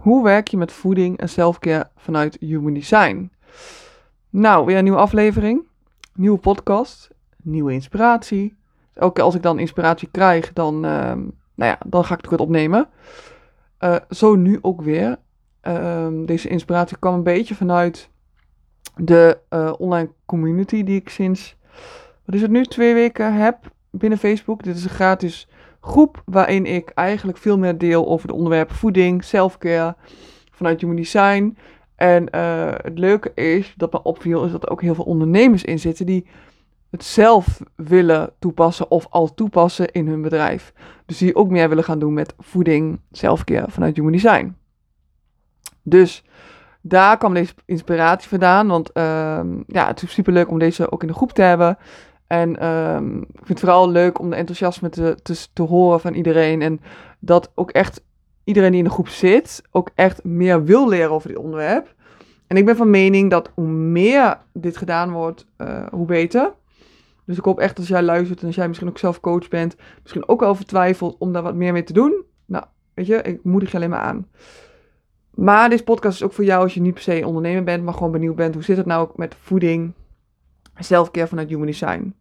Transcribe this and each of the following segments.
Hoe werk je met voeding en selfcare vanuit Human Design? Nou, weer een nieuwe aflevering, nieuwe podcast, nieuwe inspiratie. Keer als ik dan inspiratie krijg, dan, ehm, nou ja, dan ga ik het opnemen. Uh, zo nu ook weer. Ehm, deze inspiratie kwam een beetje vanuit de uh, online community die ik sinds, wat is het nu, twee weken heb binnen Facebook. Dit is een gratis groep waarin ik eigenlijk veel meer deel over de onderwerpen voeding, selfcare, vanuit Human Design. En uh, het leuke is, dat me opviel, is dat er ook heel veel ondernemers in zitten die het zelf willen toepassen of al toepassen in hun bedrijf. Dus die ook meer willen gaan doen met voeding, selfcare vanuit Human Design. Dus daar kwam deze inspiratie vandaan, want uh, ja, het is super leuk om deze ook in de groep te hebben. En um, ik vind het vooral leuk om de enthousiasme te, te, te horen van iedereen. En dat ook echt iedereen die in de groep zit, ook echt meer wil leren over dit onderwerp. En ik ben van mening dat hoe meer dit gedaan wordt, uh, hoe beter. Dus ik hoop echt als jij luistert en als jij misschien ook zelf coach bent, misschien ook wel vertwijfelt om daar wat meer mee te doen. Nou, weet je, ik moedig je alleen maar aan. Maar deze podcast is ook voor jou als je niet per se ondernemer bent, maar gewoon benieuwd bent. Hoe zit het nou ook met voeding, zelfcare vanuit Human Design?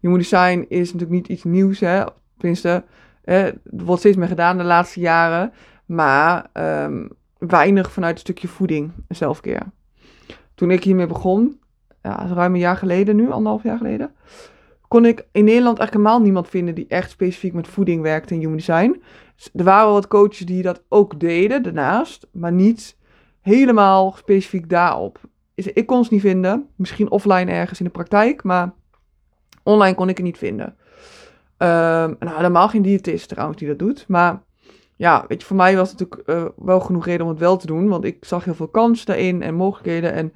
Human Design is natuurlijk niet iets nieuws, hè. Tenminste, er wordt steeds meer gedaan de laatste jaren. Maar um, weinig vanuit een stukje voeding en zelfcare. Toen ik hiermee begon, ja, ruim een jaar geleden nu, anderhalf jaar geleden, kon ik in Nederland eigenlijk helemaal niemand vinden die echt specifiek met voeding werkte in Human Design. Er waren wel wat coaches die dat ook deden daarnaast, maar niet helemaal specifiek daarop. Ik kon ze niet vinden, misschien offline ergens in de praktijk, maar Online kon ik het niet vinden. Um, nou, helemaal geen diëtist trouwens die dat doet. Maar ja, weet je, voor mij was het natuurlijk uh, wel genoeg reden om het wel te doen. Want ik zag heel veel kansen daarin en mogelijkheden en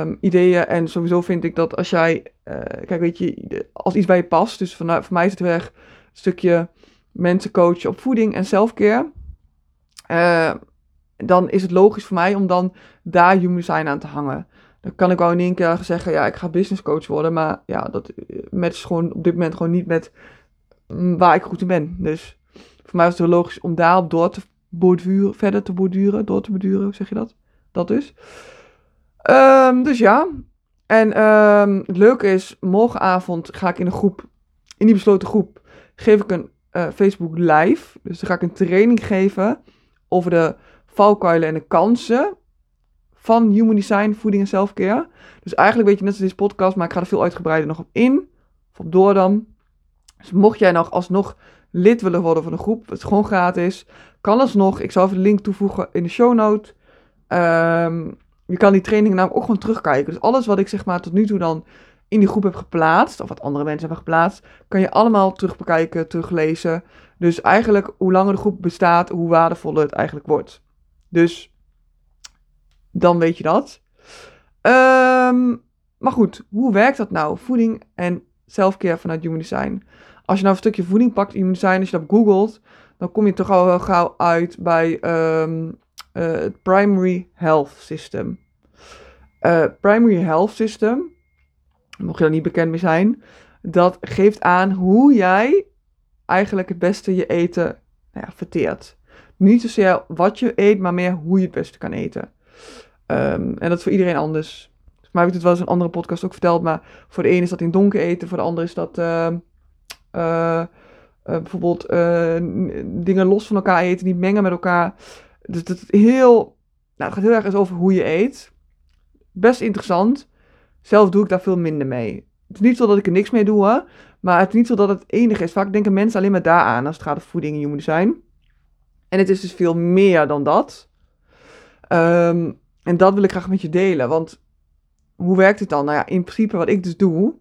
um, ideeën. En sowieso vind ik dat als jij, uh, kijk, weet je, als iets bij je past. Dus voor, voor mij is het weg een stukje mensen coachen op voeding en selfcare. Uh, dan is het logisch voor mij om dan daar human design aan te hangen. Dan kan ik wel in één keer zeggen, ja, ik ga business coach worden. Maar ja, dat matcht gewoon op dit moment gewoon niet met mm, waar ik goed in ben. Dus voor mij was het logisch om daarop door te borduren, verder te borduren, door te borduren, hoe zeg je dat? Dat dus. Um, dus ja. En um, het leuke is, morgenavond ga ik in een groep, in die besloten groep, geef ik een uh, Facebook live. Dus dan ga ik een training geven over de valkuilen en de kansen van Human Design, voeding en selfcare. Dus eigenlijk weet je net als deze podcast, maar ik ga er veel uitgebreider nog op in. Of op door dan. Dus mocht jij nog alsnog lid willen worden van de groep, het gewoon gratis. Kan alsnog, ik zal even de link toevoegen in de show note. Um, je kan die training namelijk ook gewoon terugkijken. Dus alles wat ik zeg maar tot nu toe dan in die groep heb geplaatst, of wat andere mensen hebben geplaatst, kan je allemaal terugbekijken, teruglezen. Dus eigenlijk, hoe langer de groep bestaat, hoe waardevoller het eigenlijk wordt. Dus dan weet je dat. Um, maar goed, hoe werkt dat nou? Voeding en selfcare vanuit Human Design. Als je nou een stukje voeding pakt in Human Design, als je dat googelt, dan kom je toch al wel gauw uit bij um, uh, het Primary Health System. Uh, primary Health System, mocht je daar niet bekend mee zijn, dat geeft aan hoe jij eigenlijk het beste je eten nou ja, verteert. Niet zozeer wat je eet, maar meer hoe je het beste kan eten. Um, en dat is voor iedereen anders. Voor mij heb ik het wel eens in een andere podcast ook verteld. Maar voor de ene is dat in donker eten. Voor de ander is dat uh, uh, bijvoorbeeld dingen los van elkaar eten. Niet mengen met elkaar. Dus dat heel, nou, het gaat heel erg eens over hoe je eet. Best interessant. Zelf doe ik daar veel minder mee. Het is niet zo dat ik er niks mee doe, hè, maar het is niet zo dat het enige is. Vaak denken mensen alleen maar daaraan als het gaat om voeding en human design. En het is dus veel meer dan dat. Um, en dat wil ik graag met je delen. Want hoe werkt het dan? Nou ja, in principe wat ik dus doe,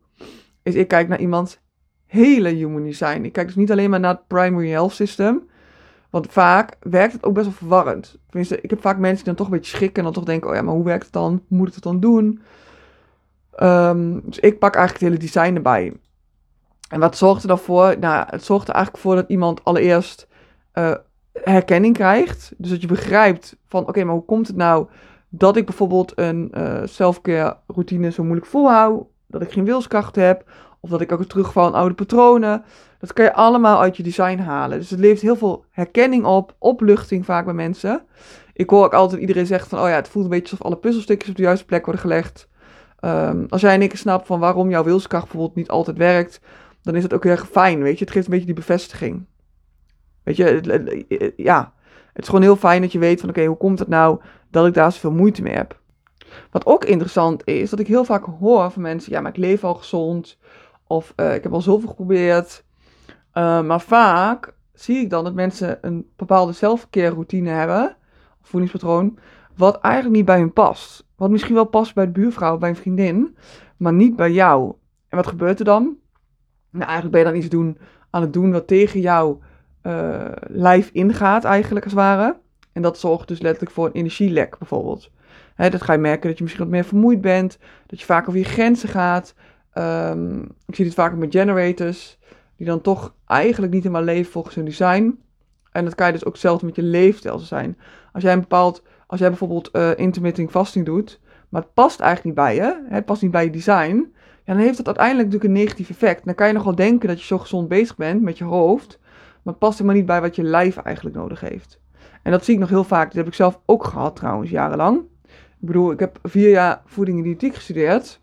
is ik kijk naar iemands hele human design. Ik kijk dus niet alleen maar naar het primary health system. Want vaak werkt het ook best wel verwarrend. Tenminste, ik heb vaak mensen die dan toch een beetje schrikken en dan toch denken, oh ja, maar hoe werkt het dan? Hoe moet ik het dan doen? Um, dus ik pak eigenlijk het hele design erbij. En wat zorgt er dan voor? Nou, het zorgt er eigenlijk voor dat iemand allereerst uh, herkenning krijgt. Dus dat je begrijpt van, oké, maar hoe komt het nou dat ik bijvoorbeeld een uh, selfcare routine zo moeilijk volhoud, dat ik geen wilskracht heb, Of dat ik ook terugval in oude patronen. Dat kan je allemaal uit je design halen. Dus het levert heel veel herkenning op, opluchting vaak bij mensen. Ik hoor ook altijd iedereen zegt van, oh ja, het voelt een beetje alsof alle puzzelstukjes op de juiste plek worden gelegd. Ehm, als jij één keer snapt van waarom jouw wilskracht bijvoorbeeld niet altijd werkt, dan is het ook heel erg fijn, weet je. Het geeft een beetje die bevestiging. Weet je, ja, het is gewoon heel fijn dat je weet van, oké, hoe komt het nou dat ik daar zoveel moeite mee heb? Wat ook interessant is, dat ik heel vaak hoor van mensen, ja, maar ik leef al gezond, of uh, ik heb al zoveel geprobeerd. Uh, maar vaak zie ik dan dat mensen een bepaalde zelfkeerroutine hebben, voedingspatroon, wat eigenlijk niet bij hun past. Wat misschien wel past bij de buurvrouw, bij een vriendin, maar niet bij jou. En wat gebeurt er dan? Nou, eigenlijk ben je dan iets doen, aan het doen wat tegen jouw uh, lijf ingaat, eigenlijk als het ware. En dat zorgt dus letterlijk voor een energielek bijvoorbeeld. Hè, dat ga je merken dat je misschien wat meer vermoeid bent, dat je vaak over je grenzen gaat. Um, ik zie dit vaak met generators, die dan toch eigenlijk niet helemaal leven volgens hun design. En dat kan je dus ook zelfs met je leefstijl zijn. Als jij een bepaald, als jij bijvoorbeeld uh, intermittent fasting doet, maar het past eigenlijk niet bij je, het past niet bij je design, ja, dan heeft dat uiteindelijk natuurlijk een negatief effect. Dan kan je nog wel denken dat je zo gezond bezig bent met je hoofd, maar past helemaal niet bij wat je lijf eigenlijk nodig heeft. En dat zie ik nog heel vaak. Dat heb ik zelf ook gehad trouwens, jarenlang. Ik bedoel, ik heb vier jaar voeding en diëtiek gestudeerd.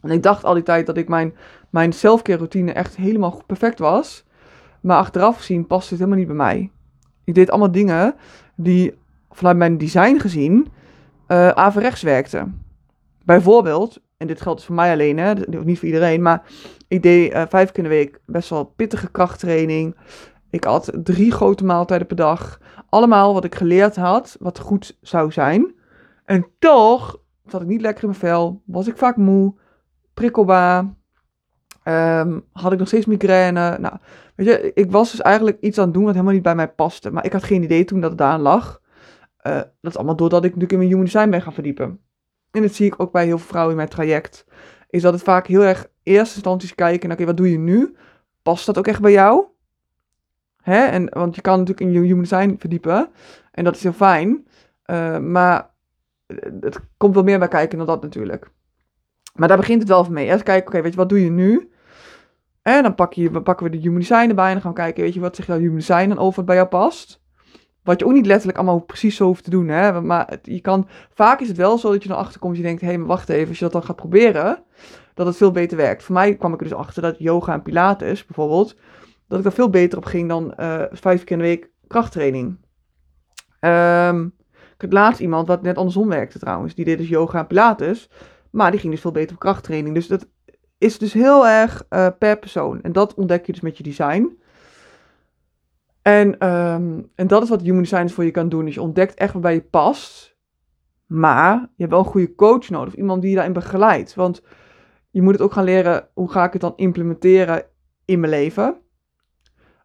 En ik dacht al die tijd dat ik mijn, mijn selfcare routine echt helemaal perfect was. Maar achteraf gezien past het helemaal niet bij mij. Ik deed allemaal dingen die vanuit mijn design gezien uh, averechts werkten. Bijvoorbeeld, en dit geldt dus voor mij alleen, hè, niet voor iedereen, maar ik deed uh, vijf keer in de week best wel pittige krachttraining. Ik had drie grote maaltijden per dag. Allemaal wat ik geleerd had, wat goed zou zijn. En toch zat ik niet lekker in mijn vel, was ik vaak moe, prikkelbaar, um, had ik nog steeds migraine. Nou, weet je, ik was dus eigenlijk iets aan het doen wat helemaal niet bij mij paste. Maar ik had geen idee toen dat het daar lag. Uh, dat is allemaal doordat ik natuurlijk in mijn human design ben gaan verdiepen. En dat zie ik ook bij heel veel vrouwen in mijn traject. Is dat het vaak heel erg eerste instanties kijken oké, wat doe je nu? Past dat ook echt bij jou? Hè? En, want je kan natuurlijk in je human design verdiepen. En dat is heel fijn. Uh, maar het komt wel meer bij kijken dan dat natuurlijk. Maar daar begint het wel van mee. Eerst kijken, oké, weet je, wat doe je nu? En dan pak je, pakken we de human design erbij en dan gaan we kijken, weet je, wat zegt jouw human design dan over wat bij jou past? Wat je ook niet letterlijk allemaal precies zo hoeft te doen, hè. Maar je kan, vaak is het wel zo dat je erachter komt, je denkt, hé, hey, maar wacht even, als je dat dan gaat proberen, dat het veel beter werkt. Voor mij kwam ik er dus achter dat yoga en pilates, bijvoorbeeld, dat ik daar veel beter op ging dan uh, vijf keer in de week krachttraining. Um, ik had laatst iemand wat net andersom werkte trouwens. Die deed dus yoga en pilates. Maar die ging dus veel beter op krachttraining. Dus dat is dus heel erg uh, per persoon. En dat ontdek je dus met je design. En, um, en dat is wat human design voor je kan doen. Dus je ontdekt echt waarbij je past. Maar je hebt wel een goede coach nodig. Of iemand die je daarin begeleidt. Want je moet het ook gaan leren. Hoe ga ik het dan implementeren in mijn leven?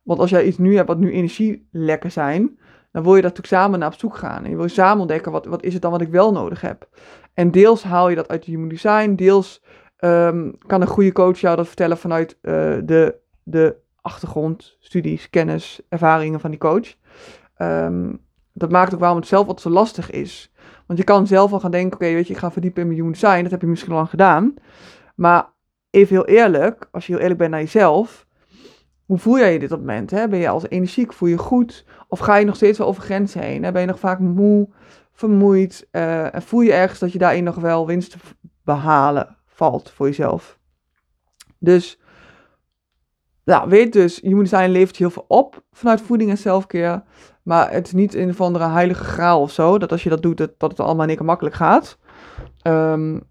Want als jij iets nu hebt wat nu energielekken zijn dan wil je daar natuurlijk samen naar op zoek gaan. En je wil samen ontdekken, wat, wat is het dan wat ik wel nodig heb? En deels haal je dat uit je human design, deels um, kan een goede coach jou dat vertellen vanuit uh, de, de achtergrond, studies, kennis, ervaringen van die coach. Um, dat maakt ook waarom het zelf wat zo lastig is. Want je kan zelf al gaan denken, oké, weet je, ik ga verdiepen in mijn human design. Dat heb je misschien al lang gedaan. Maar even heel eerlijk, als je heel eerlijk bent naar jezelf, hoe voel jij je dit op het moment? Hè? Ben je als energiek? Voel je goed? Of ga je nog steeds wel over grenzen heen? Ben je nog vaak moe, vermoeid? Uh, en voel je ergens dat je daarin nog wel winst te behalen valt voor jezelf? Dus, nou, weet dus, je moet zijn levert heel veel op vanuit voeding en zelfkeer. Maar het is niet een of andere heilige graal of zo. Dat als je dat doet, dat, dat het allemaal keer makkelijk gaat. Um,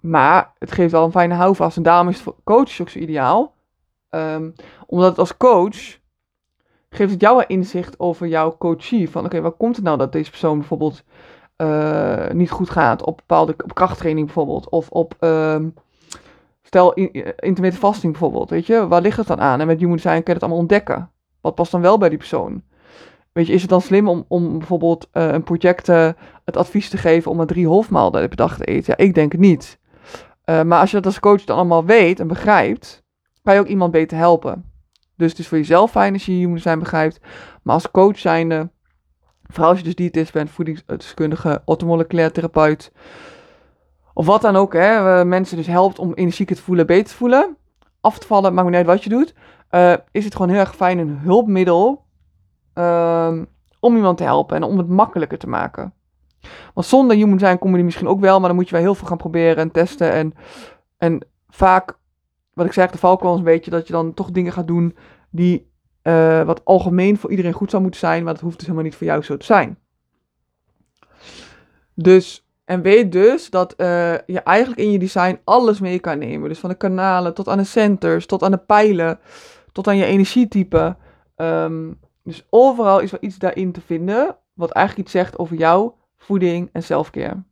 maar het geeft wel een fijne houvast. En daarom is coaches ook zo ideaal Um, omdat het als coach geeft het jou inzicht over jouw coachie. Van oké, waar komt het nou dat deze persoon bijvoorbeeld uh, niet goed gaat op bepaalde op krachttraining bijvoorbeeld. Of op, um, stel, in, intermittent fasting bijvoorbeeld. Weet je, waar ligt het dan aan? En met human design kun je het allemaal ontdekken. Wat past dan wel bij die persoon? Weet je, is het dan slim om, om bijvoorbeeld uh, een project het advies te geven om maar drie hoofdmaaltijden per dag te eten? Ja, ik denk het niet. Maar als je dat als coach dan allemaal weet en begrijpt, kan je ook iemand beter helpen. Dus het is voor jezelf fijn als je human design begrijpt. Maar als coach zijnde, vooral als je dus diëtist bent, voedingsdeskundige, ortomoleculair therapeut. Of wat dan ook, hè, mensen dus helpt om energieker te voelen, beter te voelen. af te vallen, maakt niet uit wat je doet, eh, is het gewoon heel erg fijn een hulpmiddel ehm, om iemand te helpen en om het makkelijker te maken. Want zonder human zijn kom je die misschien ook wel, maar dan moet je wel heel veel gaan proberen en testen. En, en vaak, wat ik zeg, de valkuil een beetje dat je dan toch dingen gaat doen die uh, wat algemeen voor iedereen goed zou moeten zijn, maar dat hoeft dus helemaal niet voor jou zo te zijn. Dus, en weet dus dat uh, je eigenlijk in je design alles mee kan nemen. Dus van de kanalen tot aan de centers, tot aan de pijlen, tot aan je energietype. Um, dus overal is wel iets daarin te vinden, wat eigenlijk iets zegt over jou, voeding en selfcare.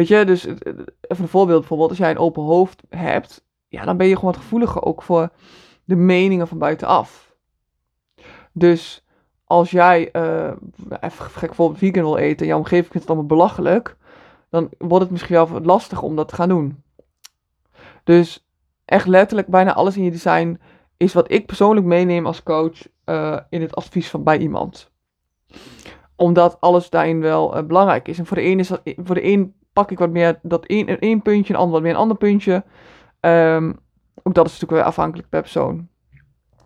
Weet je, dus even een voorbeeld bijvoorbeeld, als jij een open hoofd hebt, ja, dan ben je gewoon wat gevoeliger ook voor de meningen van buitenaf. Dus als jij, uh, even gek bijvoorbeeld vegan wil eten en jouw omgeving vindt het allemaal belachelijk, dan wordt het misschien wel lastig om dat te gaan doen. Dus echt letterlijk bijna alles in je design is wat ik persoonlijk meeneem als coach in het advies van bij iemand. Omdat alles daarin wel belangrijk is. En voor de een is dat, voor de een pak ik wat meer dat één, één puntje, een ander wat meer een ander puntje. Um, ook dat is natuurlijk weer afhankelijk per persoon.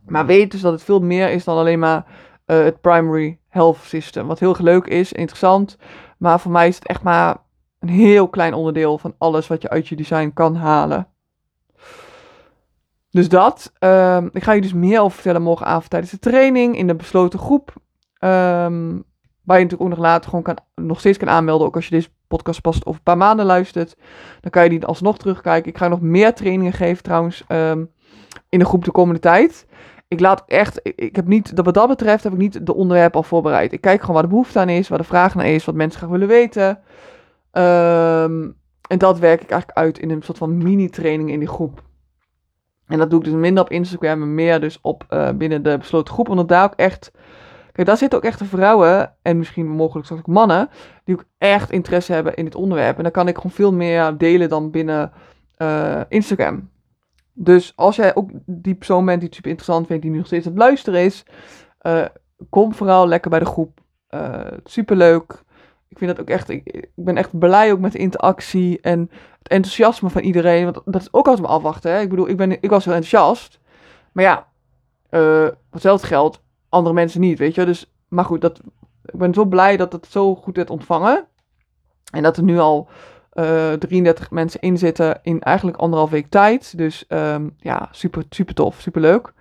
Maar weet dus dat het veel meer is dan alleen maar uh, het primary health system. Wat heel leuk is, interessant. Maar voor mij is het echt maar een heel klein onderdeel van alles wat je uit je design kan halen. Dus dat. Um, ik ga je dus meer over vertellen morgenavond tijdens de training in de besloten groep. Um, waar je natuurlijk ook nog later gewoon kan, nog steeds kan aanmelden. Ook als je deze podcast pas over een paar maanden luistert. Dan kan je die alsnog terugkijken. Ik ga nog meer trainingen geven trouwens um, in de groep de komende tijd. Ik laat echt, ik, heb niet, wat dat betreft heb ik niet de onderwerp al voorbereid. Ik kijk gewoon waar de behoefte aan is, waar de vraag naar is, wat mensen graag willen weten. Um, en dat werk ik eigenlijk uit in een soort van mini-training in die groep. En dat doe ik dus minder op Instagram en meer dus op uh, binnen de besloten groep. Omdat daar ook echt Kijk, daar zitten ook echt vrouwen, en misschien mogelijk ook mannen, die ook echt interesse hebben in dit onderwerp. En dan kan ik gewoon veel meer delen dan binnen uh, Instagram. Dus als jij ook die persoon bent die het super interessant vindt, die nu nog steeds aan het luisteren is, uh, kom vooral lekker bij de groep. Uh, superleuk. Ik vind dat ook echt, ik, ben echt blij ook met de interactie en het enthousiasme van iedereen. Want dat is ook altijd maar afwachten. Hè? Ik bedoel, ik, ben, ik was heel enthousiast. Maar ja, uh, hetzelfde geldt andere mensen niet, weet je. Dus, maar goed, dat, ik ben zo blij dat het zo goed werd ontvangen. En dat er nu al uh, eh, 33 mensen in zitten in eigenlijk anderhalf week tijd. Dus um, ja, super, super tof, super leuk.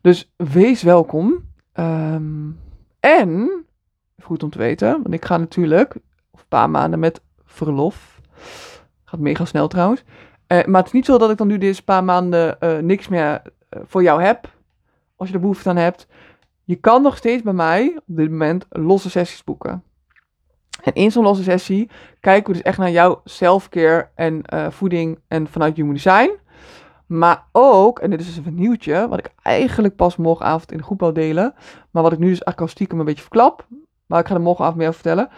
Dus wees welkom. Um, en, goed om te weten, want ik ga natuurlijk een paar maanden met verlof. Gaat mega snel trouwens. Uh, maar het is niet zo dat ik dan nu deze paar maanden uh, niks meer voor jou heb als je er behoefte aan hebt. Je kan nog steeds bij mij op dit moment losse sessies boeken. En in zo'n losse sessie kijken we dus echt naar jouw selfcare en uh, voeding en vanuit human design. Maar ook, en dit is dus een nieuwtje, wat ik eigenlijk pas morgenavond in de groep wil delen. Maar wat ik nu dus eigenlijk een beetje verklap. Maar ik ga er morgenavond meer over vertellen.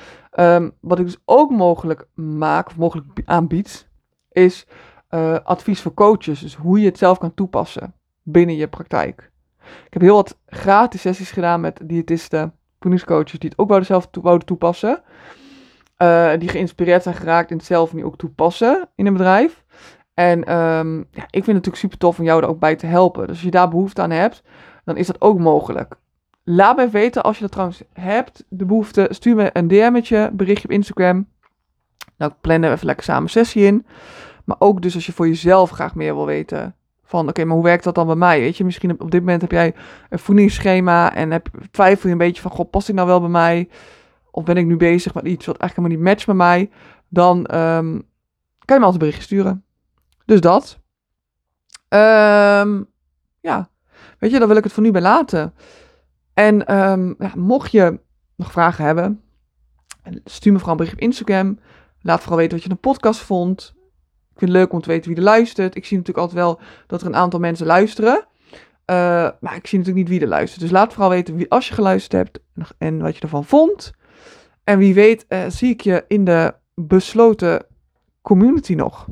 Um, wat ik dus ook mogelijk maak, of mogelijk aanbied, is uh, advies voor coaches. Dus hoe je het zelf kan toepassen binnen je praktijk. Ik heb heel wat gratis sessies gedaan met diëtisten, voedingscoaches die het ook wouden zelf wouden toepassen. Uh, die geïnspireerd zijn geraakt in het zelf nu ook toepassen in een bedrijf. En um, ja, ik vind het natuurlijk super tof om jou er ook bij te helpen. Dus als je daar behoefte aan hebt, dan is dat ook mogelijk. Laat me weten als je dat trouwens hebt, de behoefte. Stuur me een DM'tje, berichtje op Instagram. Nou, plannen we even lekker samen een sessie in. Maar ook dus als je voor jezelf graag meer wil weten van oké, maar hoe werkt dat dan bij mij? Weet je, misschien op dit moment heb jij een voedingsschema en heb, twijfel je een beetje van, god, past dit nou wel bij mij? Of ben ik nu bezig met iets wat eigenlijk helemaal niet matcht bij mij? Dan um, kan je me altijd een berichtje sturen. Dus dat. Um, ja, weet je, dan wil ik het voor nu bij laten. En um, ja, mocht je nog vragen hebben, stuur me vooral een bericht op Instagram. Laat vooral weten wat je een podcast vond. Ik vind het leuk om te weten wie er luistert. Ik zie natuurlijk altijd wel dat er een aantal mensen luisteren. Uh, maar ik zie natuurlijk niet wie er luistert. Dus laat vooral weten wie, als je geluisterd hebt en wat je ervan vond. En wie weet uh, zie ik je in de besloten community nog.